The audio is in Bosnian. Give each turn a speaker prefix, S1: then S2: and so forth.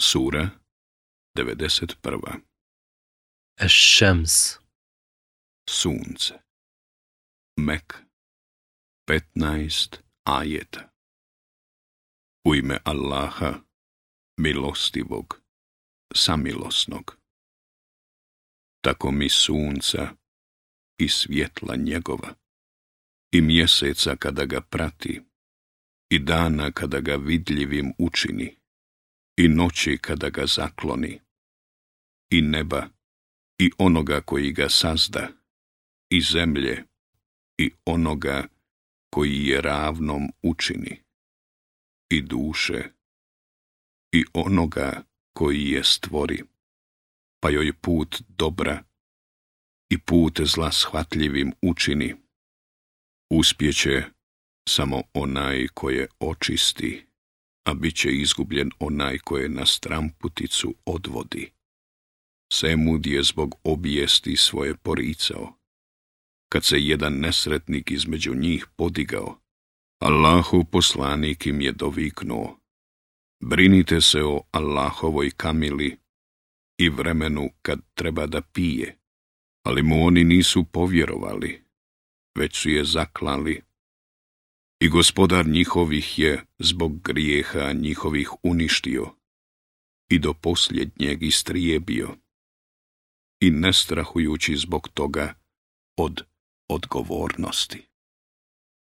S1: Sura 91. Ešems Sunce Mek 15 ajeta U ime Allaha, milostivog, samilosnog. Tako mi sunca i svjetla njegova i mjeseca kada ga prati i dana kada ga vidljivim učini i noći kada ga zakloni, i neba, i onoga koji ga sazda, i zemlje, i onoga koji je ravnom učini, i duše, i onoga koji je stvori, pa joj put dobra i put zla shvatljivim učini. Uspjeće samo onaj koje očisti a bit će izgubljen onaj koje na stramputicu odvodi. Semud je zbog obijesti svoje poricao. Kad se jedan nesretnik između njih podigao, Allahu poslanik im je doviknuo. Brinite se o Allahovoj kamili i vremenu kad treba da pije, ali mu oni nisu povjerovali, već su je zaklali i gospodar njihovih je zbog grijeha njihovih uništio i do posljednjeg istrijebio i nestrahujući zbog toga od odgovornosti.